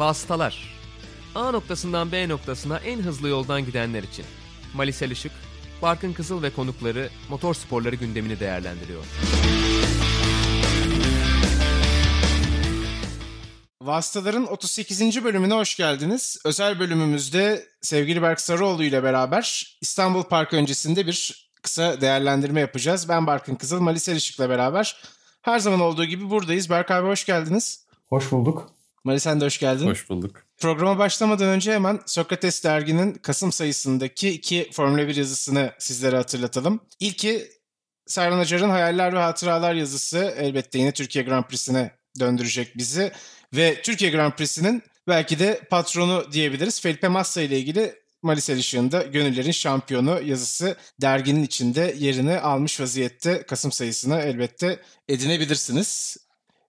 Vasıtalar A noktasından B noktasına en hızlı yoldan gidenler için. Malisel Işık, Barkın Kızıl ve konukları motor sporları gündemini değerlendiriyor. Vasıtaların 38. bölümüne hoş geldiniz. Özel bölümümüzde sevgili Berk Sarıoğlu ile beraber İstanbul Park öncesinde bir kısa değerlendirme yapacağız. Ben Barkın Kızıl, Malisel Işık'la beraber her zaman olduğu gibi buradayız. Berk abi hoş geldiniz. Hoş bulduk. Mali sen de hoş geldin. Hoş bulduk. Programa başlamadan önce hemen Sokrates derginin Kasım sayısındaki iki Formula 1 yazısını sizlere hatırlatalım. İlki Serhan Acar'ın Hayaller ve Hatıralar yazısı elbette yine Türkiye Grand Prix'sine döndürecek bizi. Ve Türkiye Grand Prix'sinin belki de patronu diyebiliriz. Felipe Massa ile ilgili Malisel Işık'ında Gönüllerin Şampiyonu yazısı derginin içinde yerini almış vaziyette Kasım sayısına elbette edinebilirsiniz.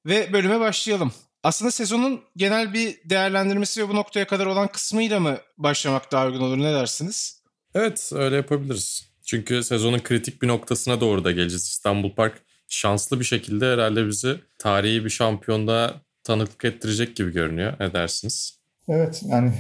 Ve bölüme başlayalım. Aslında sezonun genel bir değerlendirmesi ve bu noktaya kadar olan kısmıyla mı başlamak daha uygun olur ne dersiniz? Evet öyle yapabiliriz. Çünkü sezonun kritik bir noktasına doğru da geleceğiz. İstanbul Park şanslı bir şekilde herhalde bizi tarihi bir şampiyonda tanıklık ettirecek gibi görünüyor. Ne dersiniz? Evet yani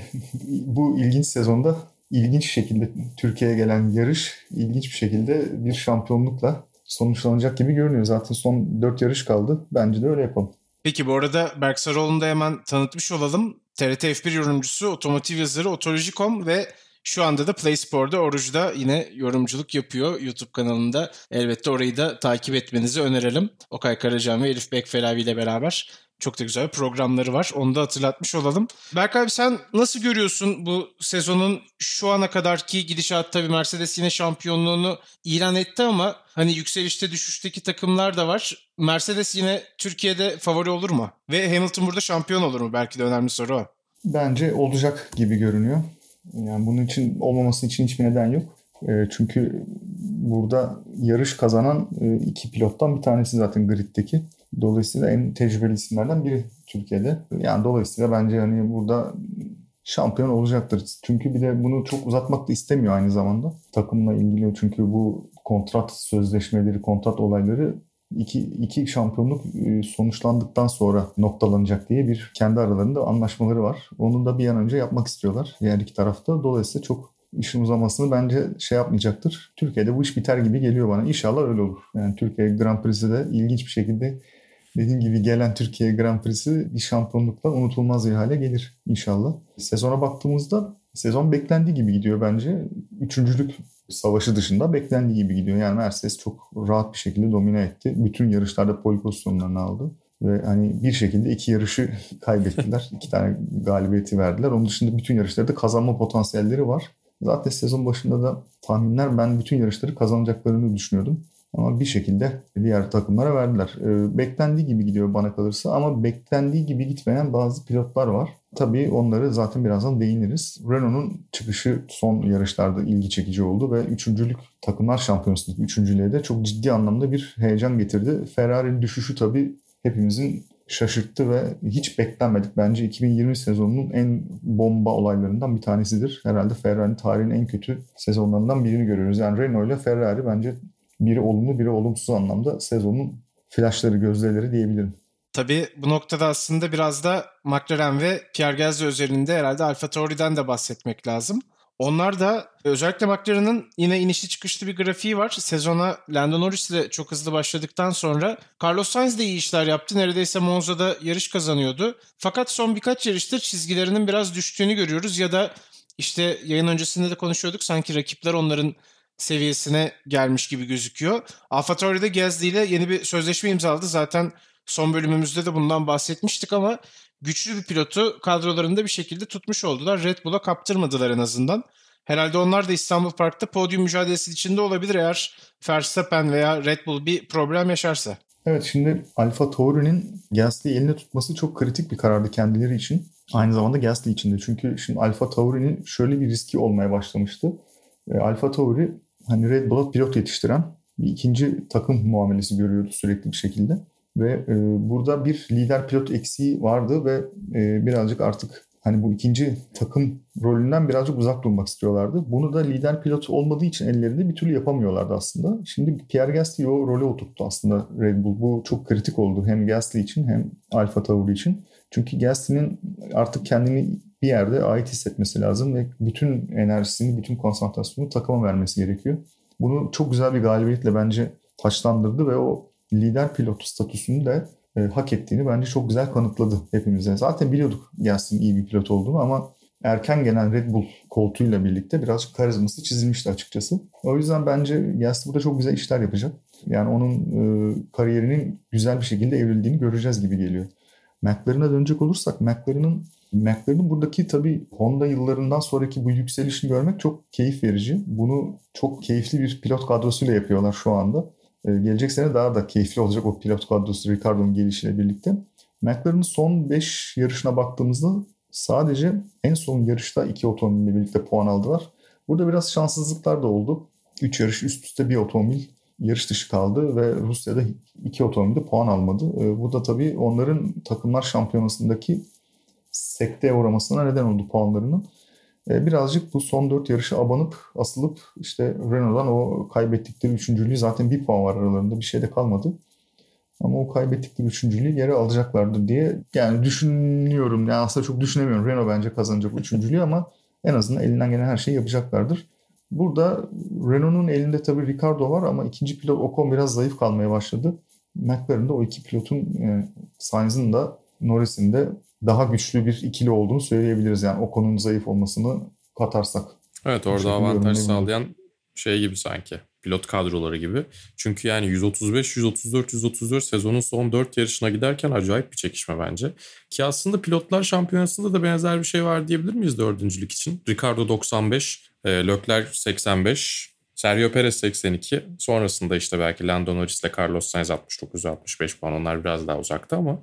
bu ilginç sezonda ilginç şekilde Türkiye'ye gelen yarış ilginç bir şekilde bir şampiyonlukla sonuçlanacak gibi görünüyor. Zaten son 4 yarış kaldı. Bence de öyle yapalım. Peki bu arada Berk Sarıoğlu'nu da hemen tanıtmış olalım. TRT F1 yorumcusu, otomotiv yazarı, Otoloji.com ve şu anda da Play Spor'da Oruç'da yine yorumculuk yapıyor YouTube kanalında. Elbette orayı da takip etmenizi önerelim. Okay Karacan ve Elif Bekfelavi ile beraber. Çok da güzel programları var. Onu da hatırlatmış olalım. Berk abi sen nasıl görüyorsun bu sezonun şu ana kadarki gidişat tabii Mercedes yine şampiyonluğunu ilan etti ama hani yükselişte düşüşteki takımlar da var. Mercedes yine Türkiye'de favori olur mu? Ve Hamilton burada şampiyon olur mu? Belki de önemli soru o. Bence olacak gibi görünüyor. Yani bunun için olmaması için hiçbir neden yok. E, çünkü burada yarış kazanan e, iki pilottan bir tanesi zaten griddeki. Dolayısıyla en tecrübeli isimlerden biri Türkiye'de. Yani dolayısıyla bence hani burada şampiyon olacaktır. Çünkü bir de bunu çok uzatmak da istemiyor aynı zamanda. Takımla ilgili çünkü bu kontrat sözleşmeleri, kontrat olayları iki, iki şampiyonluk e, sonuçlandıktan sonra noktalanacak diye bir kendi aralarında anlaşmaları var. Onu da bir an önce yapmak istiyorlar diğer iki tarafta. Dolayısıyla çok işin uzamasını bence şey yapmayacaktır. Türkiye'de bu iş biter gibi geliyor bana. İnşallah öyle olur. Yani Türkiye Grand Prix'si de ilginç bir şekilde dediğim gibi gelen Türkiye Grand Prix'si bir şampiyonlukla unutulmaz bir hale gelir inşallah. Sezona baktığımızda sezon beklendiği gibi gidiyor bence. Üçüncülük savaşı dışında beklendiği gibi gidiyor. Yani Mercedes çok rahat bir şekilde domine etti. Bütün yarışlarda pole pozisyonlarını aldı. Ve hani bir şekilde iki yarışı kaybettiler. iki tane galibiyeti verdiler. Onun dışında bütün yarışlarda kazanma potansiyelleri var. Zaten sezon başında da tahminler ben bütün yarışları kazanacaklarını düşünüyordum. Ama bir şekilde diğer takımlara verdiler. E, beklendiği gibi gidiyor bana kalırsa ama beklendiği gibi gitmeyen bazı pilotlar var. Tabii onları zaten birazdan değiniriz. Renault'un çıkışı son yarışlarda ilgi çekici oldu ve üçüncülük takımlar şampiyonasındaki üçüncülüğe de çok ciddi anlamda bir heyecan getirdi. Ferrari'nin düşüşü tabii hepimizin şaşırttı ve hiç beklenmedik. Bence 2020 sezonunun en bomba olaylarından bir tanesidir. Herhalde Ferrari'nin tarihinin en kötü sezonlarından birini görüyoruz. Yani Renault ile Ferrari bence biri olumlu biri olumsuz anlamda sezonun flashları, gözleri diyebilirim. Tabii bu noktada aslında biraz da McLaren ve Pierre Gasly özelinde herhalde Alfa Tauri'den de bahsetmek lazım. Onlar da özellikle McLaren'ın yine inişli çıkışlı bir grafiği var. Sezona Lando Norris ile çok hızlı başladıktan sonra Carlos Sainz de iyi işler yaptı. Neredeyse Monza'da yarış kazanıyordu. Fakat son birkaç yarıştır çizgilerinin biraz düştüğünü görüyoruz ya da işte yayın öncesinde de konuşuyorduk. Sanki rakipler onların seviyesine gelmiş gibi gözüküyor. Alfa Tauri'de Gasly ile yeni bir sözleşme imzaladı. Zaten son bölümümüzde de bundan bahsetmiştik ama güçlü bir pilotu kadrolarında bir şekilde tutmuş oldular. Red Bull'a kaptırmadılar en azından. Herhalde onlar da İstanbul Park'ta podyum mücadelesi içinde olabilir eğer Verstappen veya Red Bull bir problem yaşarsa. Evet şimdi Alfa Tauri'nin Gasly'yi elinde tutması çok kritik bir karardı kendileri için. Aynı zamanda Gasly için de. Çünkü şimdi Alfa Tauri'nin şöyle bir riski olmaya başlamıştı. E, Alfa Tauri hani Red Bull'a pilot yetiştiren bir ikinci takım muamelesi görüyordu sürekli bir şekilde. Ve e, burada bir lider pilot eksiği vardı ve e, birazcık artık hani bu ikinci takım rolünden birazcık uzak durmak istiyorlardı. Bunu da lider pilot olmadığı için ellerinde bir türlü yapamıyorlardı aslında. Şimdi Pierre Gasly o role oturttu aslında Red Bull. Bu çok kritik oldu hem Gasly için hem Alfa Tauri için. Çünkü Gasly'nin artık kendini bir yerde ait hissetmesi lazım ve bütün enerjisini, bütün konsantrasyonu takıma vermesi gerekiyor. Bunu çok güzel bir galibiyetle bence taçlandırdı ve o lider pilot statüsünü de e, hak ettiğini bence çok güzel kanıtladı hepimize. Zaten biliyorduk Gasly'nin iyi bir pilot olduğunu ama erken gelen Red Bull koltuğuyla birlikte birazcık karizması çizilmişti açıkçası. O yüzden bence Gasly burada çok güzel işler yapacak. Yani onun e, kariyerinin güzel bir şekilde evrildiğini göreceğiz gibi geliyor. McLaren'a dönecek olursak McLaren'ın McLaren'ın buradaki tabii Honda yıllarından sonraki bu yükselişini görmek çok keyif verici. Bunu çok keyifli bir pilot kadrosuyla yapıyorlar şu anda. Ee, gelecek sene daha da keyifli olacak o pilot kadrosu Ricardo'nun gelişiyle birlikte. McLaren'ın son 5 yarışına baktığımızda sadece en son yarışta iki otomobille birlikte puan aldılar. Burada biraz şanssızlıklar da oldu. 3 yarış üst üste bir otomobil yarış dışı kaldı ve Rusya'da iki otomobilde puan almadı. Ee, bu da tabii onların takımlar şampiyonasındaki sekteye uğramasına neden oldu puanlarının. Ee, birazcık bu son dört yarışı abanıp asılıp işte Renault'dan o kaybettikleri üçüncülüğü zaten bir puan var aralarında bir şey de kalmadı. Ama o kaybettikleri üçüncülüğü geri alacaklardır diye yani düşünüyorum. Yani aslında çok düşünemiyorum. Renault bence kazanacak üçüncülüğü ama en azından elinden gelen her şeyi yapacaklardır. Burada Renault'un elinde tabii Ricardo var ama ikinci pilot Ocon biraz zayıf kalmaya başladı. McLaren'da o iki pilotun e, Sainz'ın da Norris'in de daha güçlü bir ikili olduğunu söyleyebiliriz. Yani Ocon'un zayıf olmasını katarsak. Evet orada avantaj sağlayan şey gibi sanki pilot kadroları gibi. Çünkü yani 135, 134, 134 sezonun son 4 yarışına giderken acayip bir çekişme bence. Ki aslında pilotlar şampiyonasında da benzer bir şey var diyebilir miyiz dördüncülük için? Ricardo 95, e, Leclerc 85, Sergio Perez 82. Sonrasında işte belki Lando Norris ile Carlos Sainz 69-65 puan. Onlar biraz daha uzakta ama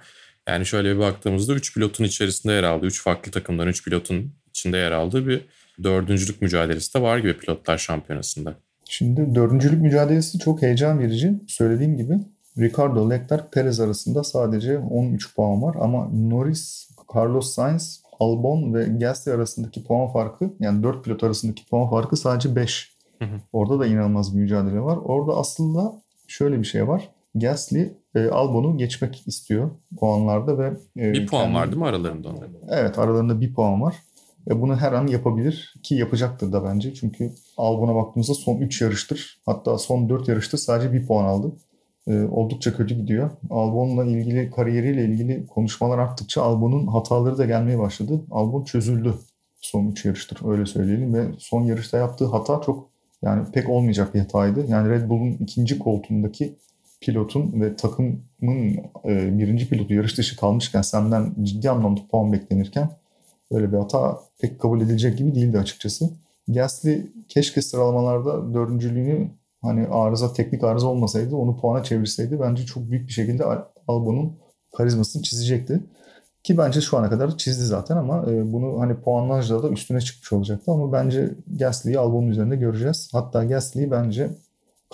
yani şöyle bir baktığımızda 3 pilotun içerisinde yer aldığı, 3 farklı takımdan 3 pilotun içinde yer aldığı bir dördüncülük mücadelesi de var gibi pilotlar şampiyonasında. Şimdi dördüncülük mücadelesi çok heyecan verici. Söylediğim gibi Ricardo, Leclerc, Perez arasında sadece 13 puan var ama Norris, Carlos Sainz, Albon ve Gasly arasındaki puan farkı yani 4 pilot arasındaki puan farkı sadece 5. Hı hı. Orada da inanılmaz bir mücadele var. Orada aslında şöyle bir şey var. Gasly e, Albon'u geçmek istiyor puanlarda ve e, bir puan kendi... var değil mi aralarında onların? Evet aralarında bir puan var. Ve bunu her an yapabilir ki yapacaktır da bence. Çünkü Albon'a baktığımızda son 3 yarıştır. Hatta son 4 yarıştır sadece bir puan aldı. Ee, oldukça kötü gidiyor. Albon'la ilgili kariyeriyle ilgili konuşmalar arttıkça Albon'un hataları da gelmeye başladı. Albon çözüldü son 3 yarıştır öyle söyleyelim ve son yarışta yaptığı hata çok yani pek olmayacak bir hataydı. Yani Red Bull'un ikinci koltuğundaki pilotun ve takımın e, birinci pilotu yarış dışı kalmışken senden ciddi anlamda puan beklenirken böyle bir hata pek kabul edilecek gibi değildi açıkçası. Gasly keşke sıralamalarda dördüncülüğünü hani arıza teknik arıza olmasaydı onu puana çevirseydi bence çok büyük bir şekilde Albon'un karizmasını çizecekti. Ki bence şu ana kadar çizdi zaten ama e, bunu hani puanlajda da üstüne çıkmış olacaktı ama bence Gasly'yi Albon'un üzerinde göreceğiz. Hatta Gasly'yi bence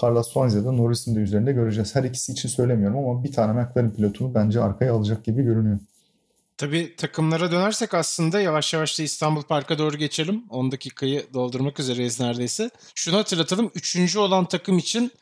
Carlos Sainz ya da Norris'in de üzerinde göreceğiz. Her ikisi için söylemiyorum ama bir tane McLaren pilotunu bence arkaya alacak gibi görünüyor. Tabii takımlara dönersek aslında yavaş yavaş da İstanbul Park'a doğru geçelim. 10 dakikayı doldurmak üzereyiz neredeyse. Şunu hatırlatalım. Üçüncü olan takım için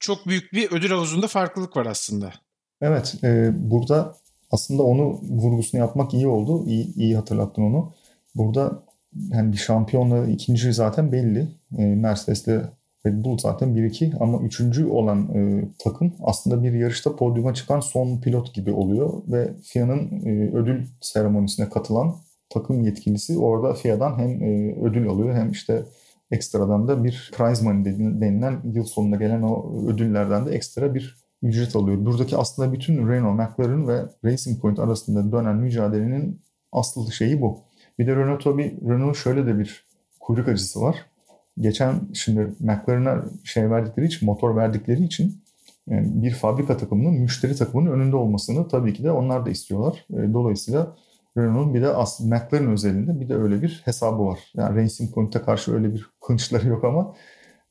çok büyük bir ödül havuzunda farklılık var aslında. Evet. E, burada aslında onu vurgusunu yapmak iyi oldu. İyi, iyi hatırlattın onu. Burada yani bir şampiyonla ikinci zaten belli. E, Mercedes'le Red Bull zaten 1-2 ama üçüncü olan e, takım aslında bir yarışta podyuma çıkan son pilot gibi oluyor ve FIA'nın e, ödül seremonisine katılan takım yetkilisi orada FIA'dan hem e, ödül alıyor hem işte ekstradan da bir prize money denilen yıl sonunda gelen o ödüllerden de ekstra bir ücret alıyor. Buradaki aslında bütün Renault, McLaren ve Racing Point arasında dönen mücadelenin asıl şeyi bu. Bir de Renault tabii Renault şöyle de bir kuyruk acısı var geçen şimdi McLaren'a şey verdikleri için, motor verdikleri için bir fabrika takımının müşteri takımının önünde olmasını tabii ki de onlar da istiyorlar. E, dolayısıyla Renault'un bir de aslında McLaren özelinde bir de öyle bir hesabı var. Yani Racing Point'e karşı öyle bir hınçları yok ama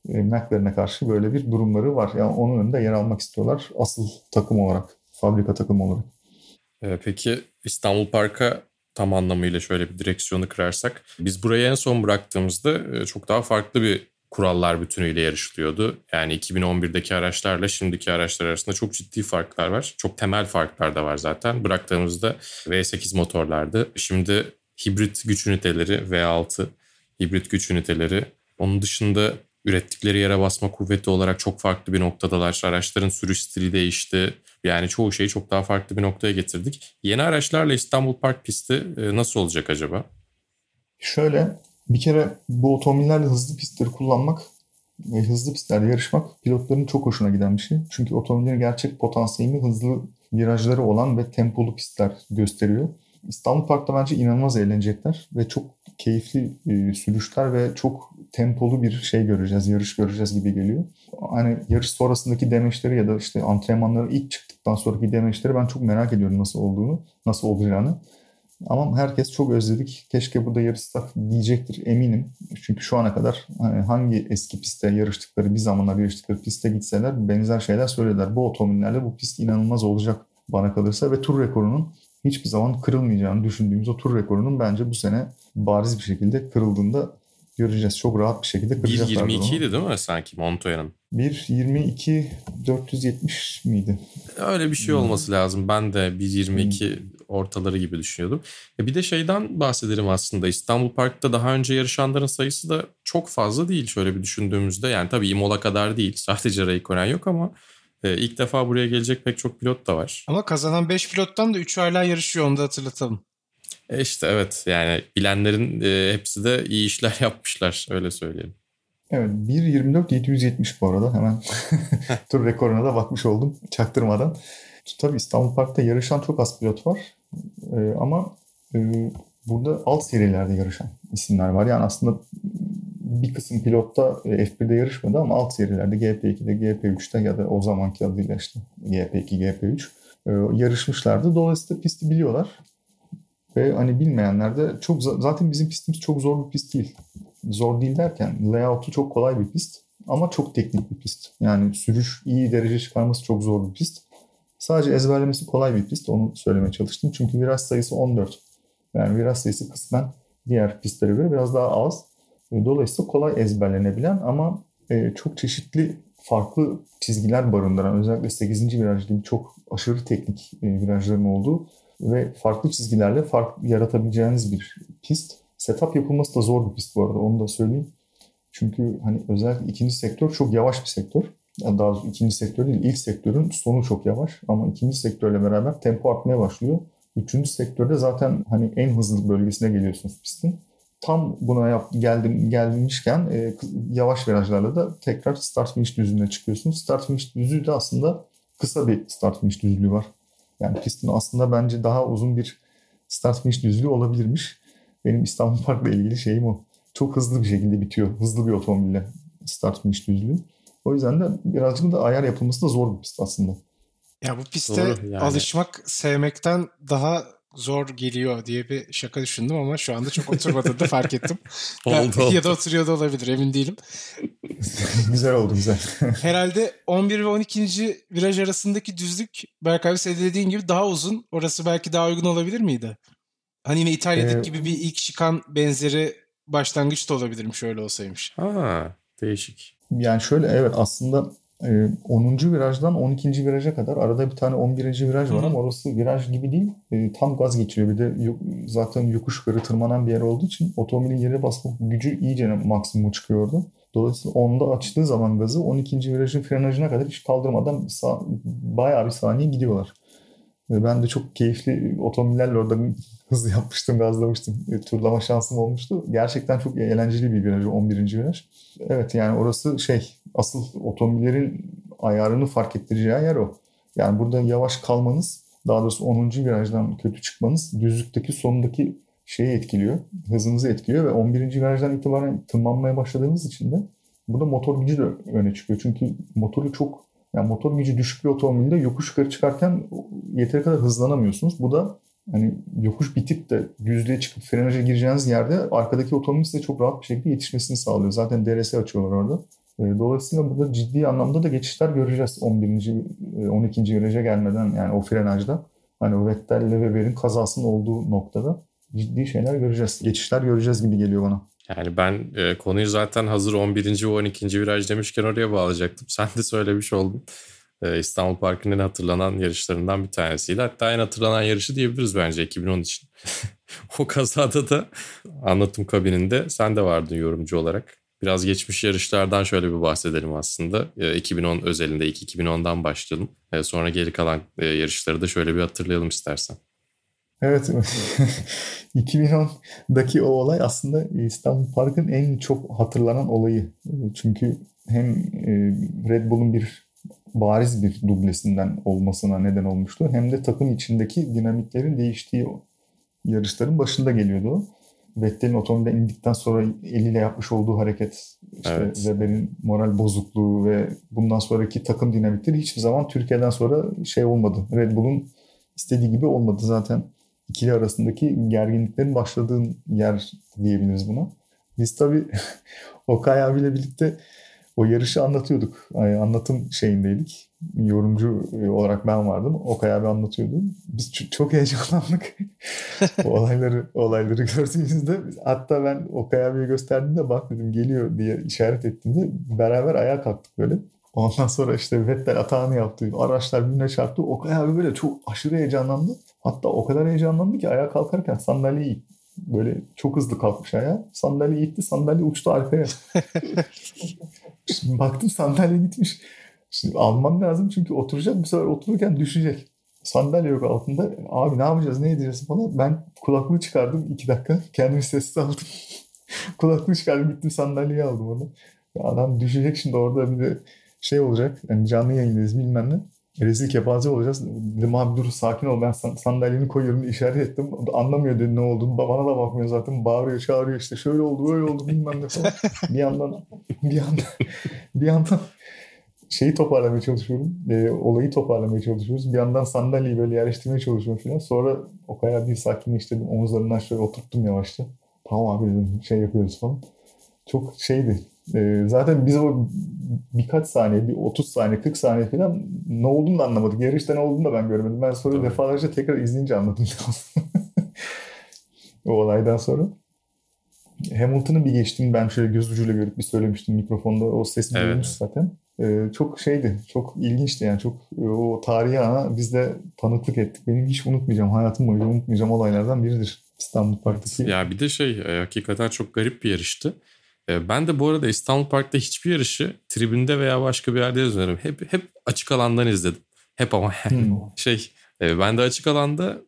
e, McLaren'e karşı böyle bir durumları var. Yani onun önünde yer almak istiyorlar asıl takım olarak, fabrika takımı olarak. E, peki İstanbul Park'a tam anlamıyla şöyle bir direksiyonu kırarsak. Biz burayı en son bıraktığımızda e, çok daha farklı bir kurallar bütünüyle yarışılıyordu. Yani 2011'deki araçlarla şimdiki araçlar arasında çok ciddi farklar var. Çok temel farklar da var zaten. Bıraktığımızda V8 motorlardı. Şimdi hibrit güç üniteleri V6 hibrit güç üniteleri. Onun dışında ürettikleri yere basma kuvveti olarak çok farklı bir noktadalar. Araçların sürüş stili değişti. Yani çoğu şeyi çok daha farklı bir noktaya getirdik. Yeni araçlarla İstanbul Park pisti e, nasıl olacak acaba? Şöyle bir kere bu otomobillerle hızlı pistleri kullanmak ve hızlı pistlerde yarışmak pilotların çok hoşuna giden bir şey. Çünkü otomobillerin gerçek potansiyelini hızlı virajları olan ve tempolu pistler gösteriyor. İstanbul Park'ta bence inanılmaz eğlenecekler ve çok keyifli e, sürüşler ve çok tempolu bir şey göreceğiz, yarış göreceğiz gibi geliyor. Hani yarış sonrasındaki demeçleri ya da işte antrenmanları ilk çıktıktan sonraki demeçleri ben çok merak ediyorum nasıl olduğunu, nasıl olacağını. Ama herkes çok özledik. Keşke burada yarışsak diyecektir eminim. Çünkü şu ana kadar hani hangi eski pistte yarıştıkları, bir zamanlar yarıştıkları piste gitseler benzer şeyler söylediler. Bu otomobillerle bu pist inanılmaz olacak bana kalırsa ve tur rekorunun hiçbir zaman kırılmayacağını düşündüğümüz o tur rekorunun bence bu sene bariz bir şekilde kırıldığında göreceğiz. Çok rahat bir şekilde kıracaklar 1.22 idi değil mi sanki Montoya'nın? 1.22 470 miydi? Öyle bir şey olması lazım. Ben de 1.22 ortaları gibi düşünüyordum. E bir de şeyden bahsedelim aslında. İstanbul Park'ta daha önce yarışanların sayısı da çok fazla değil şöyle bir düşündüğümüzde. Yani tabii Imola kadar değil. Sadece Raikkonen yok ama e, ilk defa buraya gelecek pek çok pilot da var. Ama kazanan 5 pilottan da 3'ü hala yarışıyor onu da hatırlatalım. E işte evet yani bilenlerin e, hepsi de iyi işler yapmışlar öyle söyleyelim. Evet 1.24 770 bu arada hemen tur rekoruna da bakmış oldum çaktırmadan. Tabii İstanbul Park'ta yarışan çok az pilot var ee, ama e, burada alt serilerde yarışan isimler var. Yani aslında bir kısım pilotta e, F1'de yarışmadı ama alt serilerde GP2'de, GP3'te ya da o zamanki adıyla işte GP2, GP3 e, yarışmışlardı. Dolayısıyla pisti biliyorlar. Ve hani bilmeyenler de çok zaten bizim pistimiz çok zor bir pist değil. Zor değil derken layout'u çok kolay bir pist ama çok teknik bir pist. Yani sürüş iyi derece çıkarması çok zor bir pist. Sadece ezberlemesi kolay bir pist. Onu söylemeye çalıştım. Çünkü viraj sayısı 14. Yani viraj sayısı kısmen diğer pistlere göre biraz daha az. E, dolayısıyla kolay ezberlenebilen ama e, çok çeşitli farklı çizgiler barındıran özellikle 8. viraj gibi çok aşırı teknik e, virajların olduğu ve farklı çizgilerle fark yaratabileceğiniz bir pist. Setup yapılması da zor bir pist bu arada onu da söyleyeyim. Çünkü hani özellikle ikinci sektör çok yavaş bir sektör. Daha ikinci sektör değil, ilk sektörün sonu çok yavaş ama ikinci sektörle beraber tempo artmaya başlıyor. Üçüncü sektörde zaten hani en hızlı bölgesine geliyorsunuz pistin. Tam buna yap, geldim, gelmişken e, yavaş virajlarla da tekrar start finish düzlüğüne çıkıyorsunuz. Start finish düzlüğü de aslında kısa bir start finish düzlüğü var. Yani pistin aslında bence daha uzun bir start finish düzlüğü olabilirmiş. Benim İstanbul Park'la ilgili şeyim o. Çok hızlı bir şekilde bitiyor. Hızlı bir otomobille start finish düzlüğü. O yüzden de birazcık da ayar yapılması da zor bir pist aslında. Ya bu piste yani. alışmak sevmekten daha zor geliyor diye bir şaka düşündüm ama şu anda çok oturmadığını da fark ettim. oldu, ya, oldu. ya da oturuyor da olabilir emin değilim. güzel oldu güzel. Herhalde 11 ve 12. viraj arasındaki düzlük Berkay senin dediğin gibi daha uzun. Orası belki daha uygun olabilir miydi? Hani yine İtalya'daki ee, gibi bir ilk şikan benzeri başlangıç da olabilirmiş öyle olsaymış. Ha, değişik. Yani şöyle evet aslında 10. E, virajdan 12. viraja kadar arada bir tane 11. viraj var ama orası viraj gibi değil. E, tam gaz geçiriyor. Bir de zaten yokuş yukarı tırmanan bir yer olduğu için otomobilin yere basma gücü iyice maksimum çıkıyor orada. Dolayısıyla onda açtığı zaman gazı 12. virajın frenajına kadar hiç kaldırmadan sağ, bayağı bir saniye gidiyorlar. Ben de çok keyifli otomobillerle orada hızlı yapmıştım, gazlamıştım. E, turlama şansım olmuştu. Gerçekten çok eğlenceli bir viraj, 11. viraj. Evet yani orası şey, asıl otomobillerin ayarını fark ettireceği yer o. Yani burada yavaş kalmanız, daha doğrusu 10. virajdan kötü çıkmanız düzlükteki sonundaki şeyi etkiliyor, hızınızı etkiliyor ve 11. virajdan itibaren tırmanmaya başladığınız için de burada motor gücü de öne çıkıyor. Çünkü motoru çok yani motor gücü düşük bir otomobilde yokuş yukarı çıkarken yeteri kadar hızlanamıyorsunuz. Bu da hani yokuş bitip de düzlüğe çıkıp frenaja gireceğiniz yerde arkadaki otomobil size çok rahat bir şekilde yetişmesini sağlıyor. Zaten DRS açıyorlar orada. E, dolayısıyla burada ciddi anlamda da geçişler göreceğiz 11. 12. viraja gelmeden yani o frenajda. Hani o Vettel'le Weber'in kazasının olduğu noktada. ciddi şeyler göreceğiz. Geçişler göreceğiz gibi geliyor bana. Yani ben e, konuyu zaten hazır 11. ve 12. viraj demişken oraya bağlayacaktım. Sen de söylemiş oldun. E, İstanbul Park'ın en hatırlanan yarışlarından bir tanesiydi. Hatta en hatırlanan yarışı diyebiliriz bence 2010 için. o kazada da anlatım kabininde sen de vardın yorumcu olarak. Biraz geçmiş yarışlardan şöyle bir bahsedelim aslında. E, 2010 özelinde ilk 2010'dan başlayalım. E, sonra geri kalan e, yarışları da şöyle bir hatırlayalım istersen. Evet. 2010'daki o olay aslında İstanbul Park'ın en çok hatırlanan olayı. Çünkü hem e, Red Bull'un bir bariz bir dublesinden olmasına neden olmuştu. Hem de takım içindeki dinamiklerin değiştiği yarışların başında geliyordu. Vettel'in otomobilden indikten sonra eliyle yapmış olduğu hareket, işte evet. Weber'in moral bozukluğu ve bundan sonraki takım dinamikleri hiçbir zaman Türkiye'den sonra şey olmadı. Red Bull'un istediği gibi olmadı zaten. İkili arasındaki gerginliklerin başladığı yer diyebiliriz buna. Biz tabii Okay abiyle birlikte o yarışı anlatıyorduk. Yani anlatım şeyindeydik. Yorumcu olarak ben vardım. Okay abi anlatıyordu. Biz çok heyecanlandık. olayları olayları gördüğümüzde hatta ben Okay abiye gösterdiğimde bak dedim geliyor diye işaret ettiğinde beraber ayağa kalktık böyle. Ondan sonra işte Vettel atağını yaptı. Araçlar birbirine çarptı. Okay abi böyle çok aşırı heyecanlandı. Hatta o kadar heyecanlandı ki ayağa kalkarken sandalyeyi böyle çok hızlı kalkmış ayağa. Sandalye gitti. Sandalye uçtu arkaya. Şimdi baktım sandalye gitmiş. Şimdi almam lazım çünkü oturacak bu sefer otururken düşecek. Sandalye yok altında. Abi ne yapacağız ne edeceğiz falan. Ben kulaklığı çıkardım iki dakika. Kendimi sessiz aldım. kulaklığı çıkardım gittim sandalyeyi aldım onu. Adam düşecek şimdi orada bir de şey olacak. Yani canlı yayındayız bilmem ne rezil kepaze olacağız. Dedim abi dur sakin ol ben sandalyeni koyuyorum işaret ettim. Anlamıyor dedi ne olduğunu. Bana da bakmıyor zaten. Bağırıyor çağırıyor işte şöyle oldu böyle oldu bilmem ne falan. bir yandan bir yandan bir yandan şeyi toparlamaya çalışıyorum. E, olayı toparlamaya çalışıyoruz. Bir yandan sandalyeyi böyle yerleştirmeye çalışıyorum falan. Sonra o kadar bir sakinleştirdim. Omuzlarından şöyle oturttum yavaşça. Tamam abi dedim şey yapıyoruz falan. Çok şeydi e, zaten biz o birkaç saniye, bir 30 saniye, 40 saniye falan ne olduğunu da anlamadık. Yarışta ne olduğunu da ben görmedim. Ben sonra defalarca tekrar izleyince anladım. o olaydan sonra. Hamilton'ı bir geçtim ben şöyle göz ucuyla görüp bir söylemiştim mikrofonda. O sesi evet. zaten. Ee, çok şeydi, çok ilginçti yani. Çok e, o tarihi ana biz de tanıklık ettik. Benim hiç unutmayacağım, hayatım boyunca unutmayacağım olaylardan biridir. İstanbul Park'taki. Ya bir de şey e, hakikaten çok garip bir yarıştı. Ee, ben de bu arada İstanbul Park'ta hiçbir yarışı tribünde veya başka bir yerde izlemedim. Hep hep açık alandan izledim. Hep ama hmm. şey e, ben de açık alanda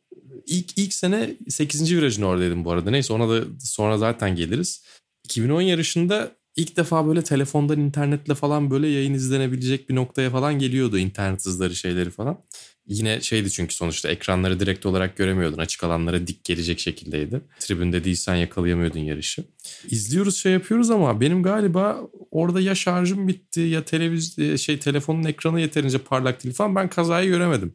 ilk ilk sene 8. virajın oradaydım bu arada. Neyse ona da sonra zaten geliriz. 2010 yarışında ilk defa böyle telefondan internetle falan böyle yayın izlenebilecek bir noktaya falan geliyordu internet hızları şeyleri falan. Yine şeydi çünkü sonuçta ekranları direkt olarak göremiyordun. Açık alanlara dik gelecek şekildeydi. Tribünde değilsen yakalayamıyordun yarışı. İzliyoruz şey yapıyoruz ama benim galiba orada ya şarjım bitti ya televiz şey telefonun ekranı yeterince parlak değil falan ben kazayı göremedim.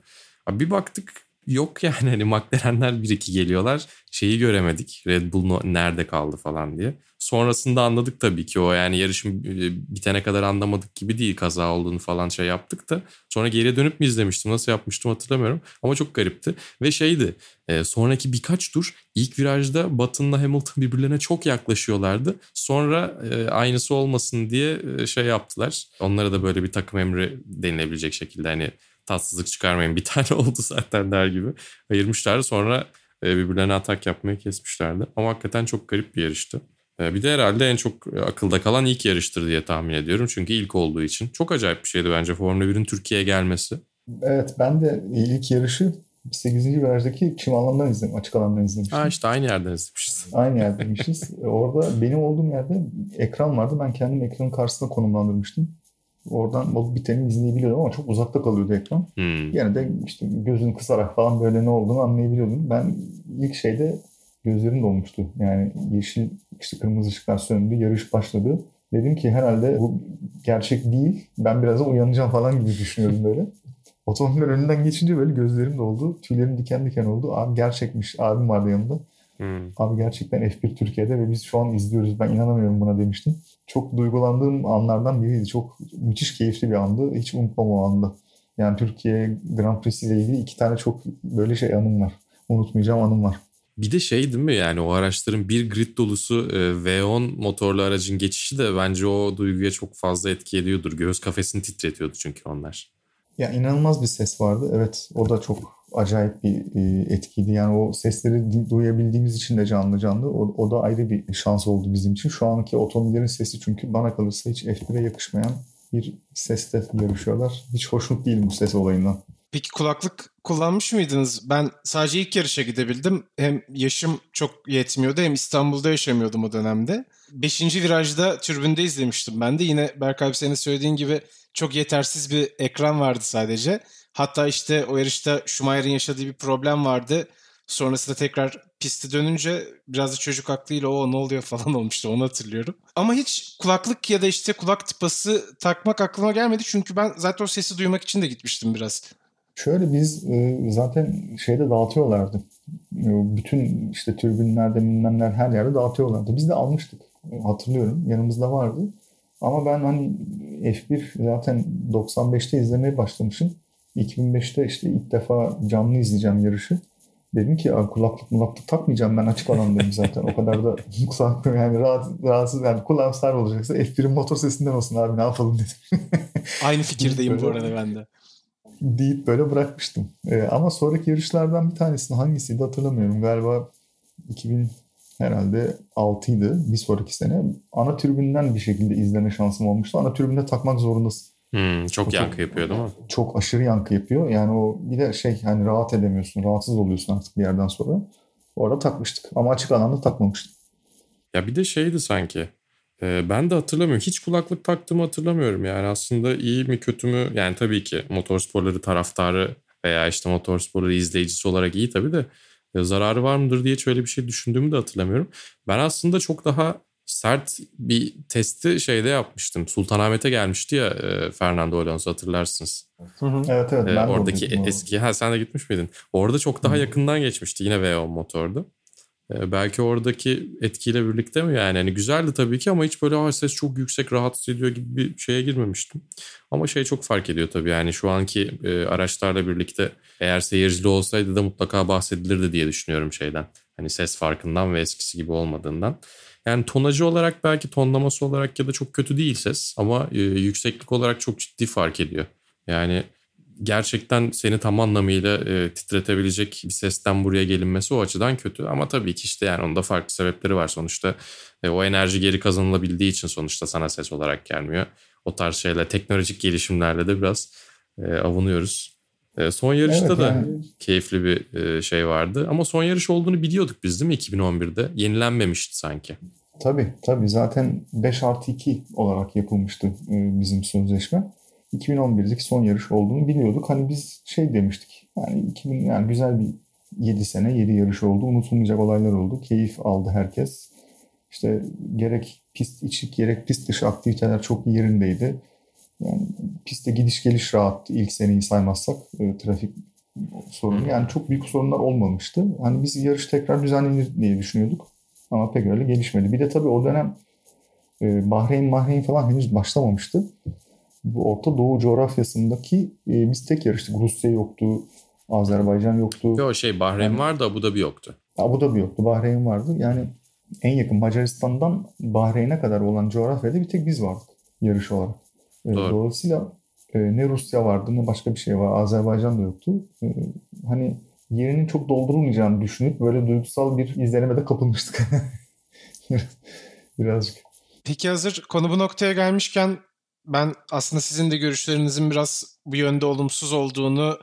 Bir baktık yok yani hani McLaren'ler bir iki geliyorlar. Şeyi göremedik. Red Bull nerede kaldı falan diye. Sonrasında anladık tabii ki o yani yarışın e, bitene kadar anlamadık gibi değil kaza olduğunu falan şey yaptık da. Sonra geriye dönüp mü izlemiştim nasıl yapmıştım hatırlamıyorum ama çok garipti. Ve şeydi e, sonraki birkaç tur ilk virajda Button'la Hamilton birbirlerine çok yaklaşıyorlardı. Sonra e, aynısı olmasın diye şey yaptılar. Onlara da böyle bir takım emri denilebilecek şekilde hani tatsızlık çıkarmayın bir tane oldu zaten der gibi ayırmışlardı. Sonra e, birbirlerine atak yapmayı kesmişlerdi. Ama hakikaten çok garip bir yarıştı. E, bir de herhalde en çok akılda kalan ilk yarıştır diye tahmin ediyorum. Çünkü ilk olduğu için. Çok acayip bir şeydi bence Formula 1'in Türkiye'ye gelmesi. Evet ben de ilk yarışı 8. virajdaki çim alandan izledim. Açık alandan izlemiştim. Ha işte aynı yerden izlemişiz. Aynı yerdeymişiz. Orada benim olduğum yerde ekran vardı. Ben kendim ekranın karşısına konumlandırmıştım. Oradan o biteni izleyebiliyordum ama çok uzakta kalıyordu ekran. Hmm. Yani de işte gözünü kısarak falan böyle ne olduğunu anlayabiliyordum. Ben ilk şeyde gözlerim dolmuştu. Yani yeşil işte kırmızı ışıklar söndü, yarış başladı. Dedim ki herhalde bu gerçek değil. Ben birazdan uyanacağım falan gibi düşünüyordum böyle. Otomobiller önünden geçince böyle gözlerim doldu. Tüylerim diken diken oldu. Abi gerçekmiş. Abim vardı yanında. Hmm. Abi gerçekten F1 Türkiye'de ve biz şu an izliyoruz. Ben inanamıyorum buna demiştim. Çok duygulandığım anlardan biriydi. Çok müthiş keyifli bir andı. Hiç unutmam o anda. Yani Türkiye Grand Prix ile ilgili iki tane çok böyle şey anım var. Unutmayacağım anım var. Bir de şey değil mi yani o araçların bir grid dolusu e, V10 motorlu aracın geçişi de bence o duyguya çok fazla etki ediyordur. Göğüs kafesini titretiyordu çünkü onlar. Ya inanılmaz bir ses vardı. Evet o da çok acayip bir e, etkiydi. Yani o sesleri duyabildiğimiz için de canlı canlı. O, o da ayrı bir şans oldu bizim için. Şu anki otomobillerin sesi çünkü bana kalırsa hiç F1'e yakışmayan bir sesle yarışıyorlar. Hiç hoşnut değilim bu ses olayından. Peki kulaklık kullanmış mıydınız? Ben sadece ilk yarışa gidebildim. Hem yaşım çok yetmiyordu hem İstanbul'da yaşamıyordum o dönemde. Beşinci virajda türbünde izlemiştim ben de. Yine Berk abi senin söylediğin gibi çok yetersiz bir ekran vardı sadece. Hatta işte o yarışta Schumacher'in yaşadığı bir problem vardı. Sonrasında tekrar pisti dönünce biraz da çocuk aklıyla o ne oluyor falan olmuştu onu hatırlıyorum. Ama hiç kulaklık ya da işte kulak tıpası takmak aklıma gelmedi. Çünkü ben zaten o sesi duymak için de gitmiştim biraz. Şöyle biz e, zaten şeyde dağıtıyorlardı. E, bütün işte türbinlerde bilmemler her yerde dağıtıyorlardı. Biz de almıştık. E, hatırlıyorum. Yanımızda vardı. Ama ben hani F1 zaten 95'te izlemeye başlamışım. 2005'te işte ilk defa canlı izleyeceğim yarışı. Dedim ki kulaklık mulaklık takmayacağım ben açık alandayım zaten. O kadar da kulaklık yani rahat, rahatsız yani kulağım sar olacaksa F1'in motor sesinden olsun abi ne yapalım dedim. Aynı fikirdeyim bu arada ben de. Deyip böyle bırakmıştım. Ee, ama sonraki yarışlardan bir tanesini hangisiydi hatırlamıyorum. Galiba 2000 herhalde 6'ydı bir sonraki sene. Ana tribünden bir şekilde izleme şansım olmuştu. Ana tribünde takmak zorundasın. Hmm, çok o yankı yapıyor değil mi? Çok aşırı yankı yapıyor. Yani o bir de şey hani rahat edemiyorsun. Rahatsız oluyorsun artık bir yerden sonra. Orada takmıştık. Ama açık alanda takmamıştık. Ya bir de şeydi sanki. E, ben de hatırlamıyorum. Hiç kulaklık taktığımı hatırlamıyorum. Yani aslında iyi mi kötü mü? Yani tabii ki motorsporları taraftarı veya işte motorsporları izleyicisi olarak iyi tabii de e, zararı var mıdır diye şöyle bir şey düşündüğümü de hatırlamıyorum. Ben aslında çok daha sert bir testi şeyde yapmıştım. Sultanahmet'e gelmişti ya e, Fernando Alonso hatırlarsınız. Hı hı. Evet evet. E, oradaki eski ha sen de gitmiş miydin? Orada çok daha hı. yakından geçmişti yine V10 motordu. E, belki oradaki etkiyle birlikte mi yani? yani güzeldi tabii ki ama hiç böyle ses çok yüksek rahatsız ediyor gibi bir şeye girmemiştim. Ama şey çok fark ediyor tabii yani şu anki e, araçlarla birlikte eğer seyircili olsaydı da mutlaka bahsedilirdi diye düşünüyorum şeyden. Hani ses farkından ve eskisi gibi olmadığından. Yani tonacı olarak belki tonlaması olarak ya da çok kötü değil ses ama e, yükseklik olarak çok ciddi fark ediyor. Yani gerçekten seni tam anlamıyla e, titretebilecek bir sesten buraya gelinmesi o açıdan kötü. Ama tabii ki işte yani onda farklı sebepleri var sonuçta. E, o enerji geri kazanılabildiği için sonuçta sana ses olarak gelmiyor. O tarz şeyler teknolojik gelişimlerle de biraz e, avunuyoruz. E, son yarışta evet, da yani. keyifli bir e, şey vardı. Ama son yarış olduğunu biliyorduk biz değil mi 2011'de? Yenilenmemişti sanki. Tabii tabii zaten 5 artı 2 olarak yapılmıştı e, bizim sözleşme. 2011'deki son yarış olduğunu biliyorduk. Hani biz şey demiştik. Yani 2000 yani güzel bir 7 sene 7 yarış oldu. Unutulmayacak olaylar oldu. Keyif aldı herkes. İşte gerek pist içi gerek pist dışı aktiviteler çok yerindeydi. Yani pistte gidiş geliş rahattı ilk seneyi saymazsak e, trafik sorunu. Yani çok büyük sorunlar olmamıştı. Hani biz yarış tekrar düzenlenir diye düşünüyorduk. Ama pek öyle gelişmedi. Bir de tabii o dönem e, Bahreyn Bahreyn falan henüz başlamamıştı. Bu Orta Doğu coğrafyasındaki e, biz tek yarıştık. Rusya yoktu, Azerbaycan yoktu. Yok şey Bahreyn yani, vardı, Abu Dhabi yoktu. Abu Dhabi yoktu, Bahreyn vardı. Yani en yakın Macaristan'dan Bahreyn'e kadar olan coğrafyada bir tek biz vardık yarış olarak. E, Doğru. Dolayısıyla e, ne Rusya vardı ne başka bir şey var. Azerbaycan da yoktu. E, hani yerinin çok doldurulmayacağını düşünüp böyle duygusal bir izlenime de kapılmıştık. Birazcık. Peki hazır konu bu noktaya gelmişken ben aslında sizin de görüşlerinizin biraz bu yönde olumsuz olduğunu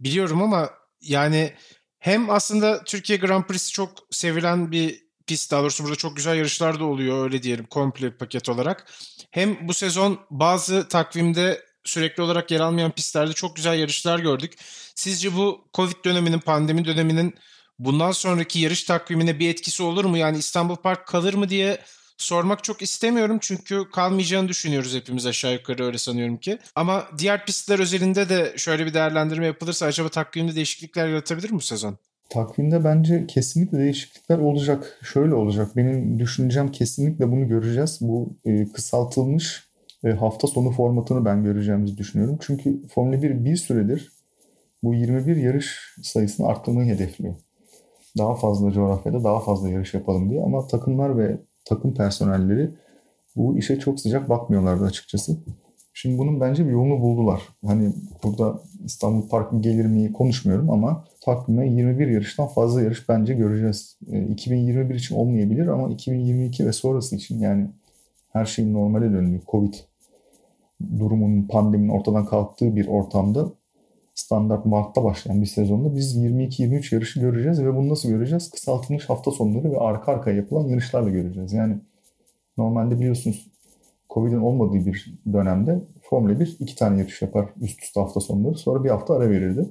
biliyorum ama yani hem aslında Türkiye Grand Prix'si çok sevilen bir pist. Daha doğrusu burada çok güzel yarışlar da oluyor öyle diyelim komple paket olarak. Hem bu sezon bazı takvimde sürekli olarak yer almayan pistlerde çok güzel yarışlar gördük. Sizce bu Covid döneminin, pandemi döneminin bundan sonraki yarış takvimine bir etkisi olur mu? Yani İstanbul Park kalır mı diye sormak çok istemiyorum çünkü kalmayacağını düşünüyoruz hepimiz aşağı yukarı öyle sanıyorum ki. Ama diğer pistler özelinde de şöyle bir değerlendirme yapılırsa acaba takvimde değişiklikler yaratabilir mi bu sezon? Takvimde bence kesinlikle değişiklikler olacak. Şöyle olacak. Benim düşüncem kesinlikle bunu göreceğiz. Bu e, kısaltılmış e, hafta sonu formatını ben göreceğimizi düşünüyorum. Çünkü Formula 1 bir süredir bu 21 yarış sayısını arttırmayı hedefliyor. Daha fazla coğrafyada daha fazla yarış yapalım diye ama takımlar ve takım personelleri bu işe çok sıcak bakmıyorlardı açıkçası. Şimdi bunun bence bir yolunu buldular. Hani burada İstanbul Parkı gelir mi konuşmuyorum ama takvime 21 yarıştan fazla yarış bence göreceğiz. 2021 için olmayabilir ama 2022 ve sonrası için yani her şeyin normale döndüğü, Covid durumunun, pandeminin ortadan kalktığı bir ortamda standart Mart'ta başlayan bir sezonda biz 22-23 yarışı göreceğiz ve bunu nasıl göreceğiz? Kısaltılmış hafta sonları ve arka arkaya yapılan yarışlarla göreceğiz. Yani normalde biliyorsunuz Covid'in olmadığı bir dönemde Formula 1 iki tane yarış yapar üst üste hafta sonları. Sonra bir hafta ara verirdi.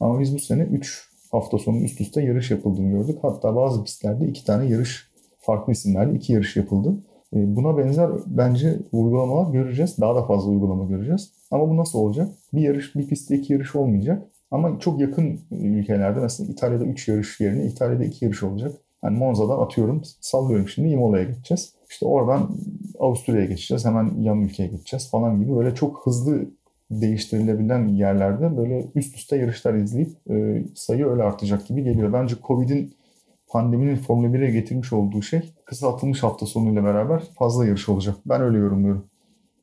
Ama biz bu sene 3 hafta sonu üst üste yarış yapıldığını gördük. Hatta bazı pistlerde iki tane yarış farklı isimlerle iki yarış yapıldı. E, buna benzer bence uygulamalar göreceğiz. Daha da fazla uygulama göreceğiz. Ama bu nasıl olacak? Bir yarış, bir pistte iki yarış olmayacak. Ama çok yakın ülkelerde mesela İtalya'da 3 yarış yerine İtalya'da 2 yarış olacak. Yani Monza'dan atıyorum, sallıyorum şimdi Imola'ya gideceğiz. İşte oradan Avusturya'ya geçeceğiz, hemen yan ülkeye geçeceğiz falan gibi böyle çok hızlı değiştirilebilen yerlerde böyle üst üste yarışlar izleyip e, sayı öyle artacak gibi geliyor. Bence Covid'in pandeminin Formula 1'e getirmiş olduğu şey kısaltılmış hafta sonuyla beraber fazla yarış olacak. Ben öyle yorumluyorum.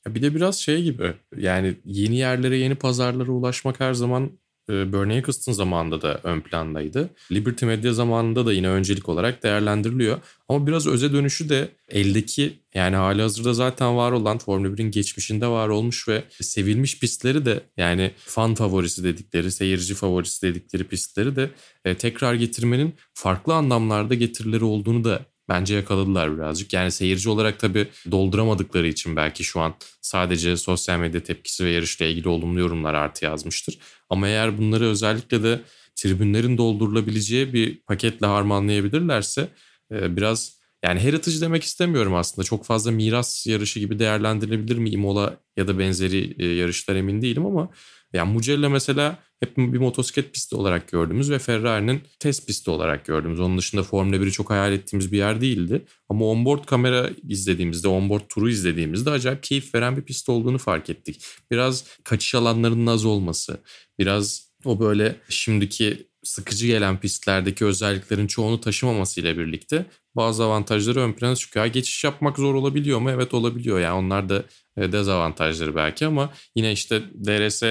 Bir de biraz şey gibi yani yeni yerlere yeni pazarlara ulaşmak her zaman Bernie Eccleston zamanında da ön plandaydı. Liberty Media zamanında da yine öncelik olarak değerlendiriliyor. Ama biraz öze dönüşü de eldeki yani hali hazırda zaten var olan Formula 1'in geçmişinde var olmuş ve sevilmiş pistleri de yani fan favorisi dedikleri, seyirci favorisi dedikleri pistleri de e, tekrar getirmenin farklı anlamlarda getirileri olduğunu da bence yakaladılar birazcık. Yani seyirci olarak tabii dolduramadıkları için belki şu an sadece sosyal medya tepkisi ve yarışla ilgili olumlu yorumlar artı yazmıştır. Ama eğer bunları özellikle de tribünlerin doldurulabileceği bir paketle harmanlayabilirlerse e, biraz yani heritage demek istemiyorum aslında. Çok fazla miras yarışı gibi değerlendirilebilir mi Imola ya da benzeri e, yarışlar emin değilim ama yani Mugello mesela hep bir motosiklet pisti olarak gördüğümüz ve Ferrari'nin test pisti olarak gördüğümüz. Onun dışında Formula 1'i çok hayal ettiğimiz bir yer değildi. Ama onboard kamera izlediğimizde, onboard turu izlediğimizde acayip keyif veren bir pist olduğunu fark ettik. Biraz kaçış alanlarının az olması, biraz o böyle şimdiki sıkıcı gelen pistlerdeki özelliklerin çoğunu taşımamasıyla birlikte bazı avantajları ön plana çıkıyor. Geçiş yapmak zor olabiliyor mu? Evet olabiliyor. Yani onlar da e, dezavantajları belki ama yine işte DRS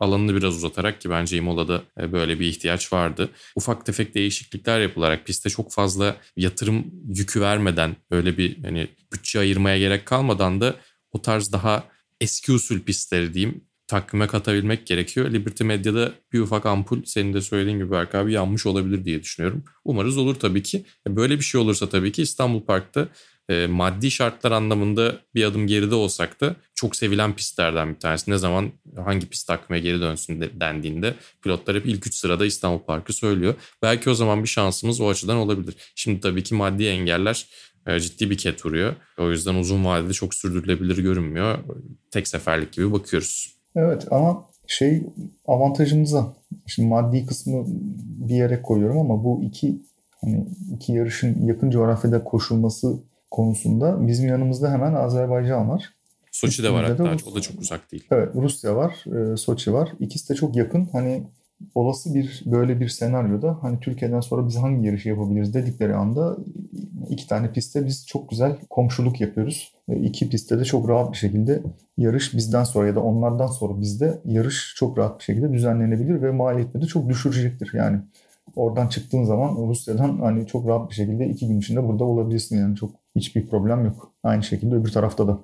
alanını biraz uzatarak ki bence Imola'da e, böyle bir ihtiyaç vardı. Ufak tefek değişiklikler yapılarak piste çok fazla yatırım yükü vermeden böyle bir hani bütçe ayırmaya gerek kalmadan da o tarz daha eski usul pistleri diyeyim takvime katabilmek gerekiyor. Liberty Medya'da bir ufak ampul senin de söylediğin gibi Berk abi yanmış olabilir diye düşünüyorum. Umarız olur tabii ki. E, böyle bir şey olursa tabii ki İstanbul Park'ta e, maddi şartlar anlamında bir adım geride olsak da çok sevilen pistlerden bir tanesi. Ne zaman hangi pist takvime geri dönsün de, dendiğinde pilotlar hep ilk üç sırada İstanbul Park'ı söylüyor. Belki o zaman bir şansımız o açıdan olabilir. Şimdi tabii ki maddi engeller e, ciddi bir ket vuruyor. O yüzden uzun vadede çok sürdürülebilir görünmüyor. Tek seferlik gibi bakıyoruz. Evet ama şey avantajımıza şimdi maddi kısmı bir yere koyuyorum ama bu iki hani iki yarışın yakın coğrafyada koşulması konusunda bizim yanımızda hemen Azerbaycan var. Soçi'de var hatta. Rus... O da çok uzak değil. Evet Rusya var, e, Soçi var. İkisi de çok yakın. Hani olası bir böyle bir senaryoda hani Türkiye'den sonra biz hangi yarışı yapabiliriz dedikleri anda iki tane pistte biz çok güzel komşuluk yapıyoruz. Ve iki pistte de çok rahat bir şekilde yarış bizden sonra ya da onlardan sonra bizde yarış çok rahat bir şekilde düzenlenebilir ve maliyetleri çok düşürecektir. Yani oradan çıktığın zaman Rusya'dan hani çok rahat bir şekilde iki gün içinde burada olabilirsin yani çok hiçbir problem yok. Aynı şekilde öbür tarafta da.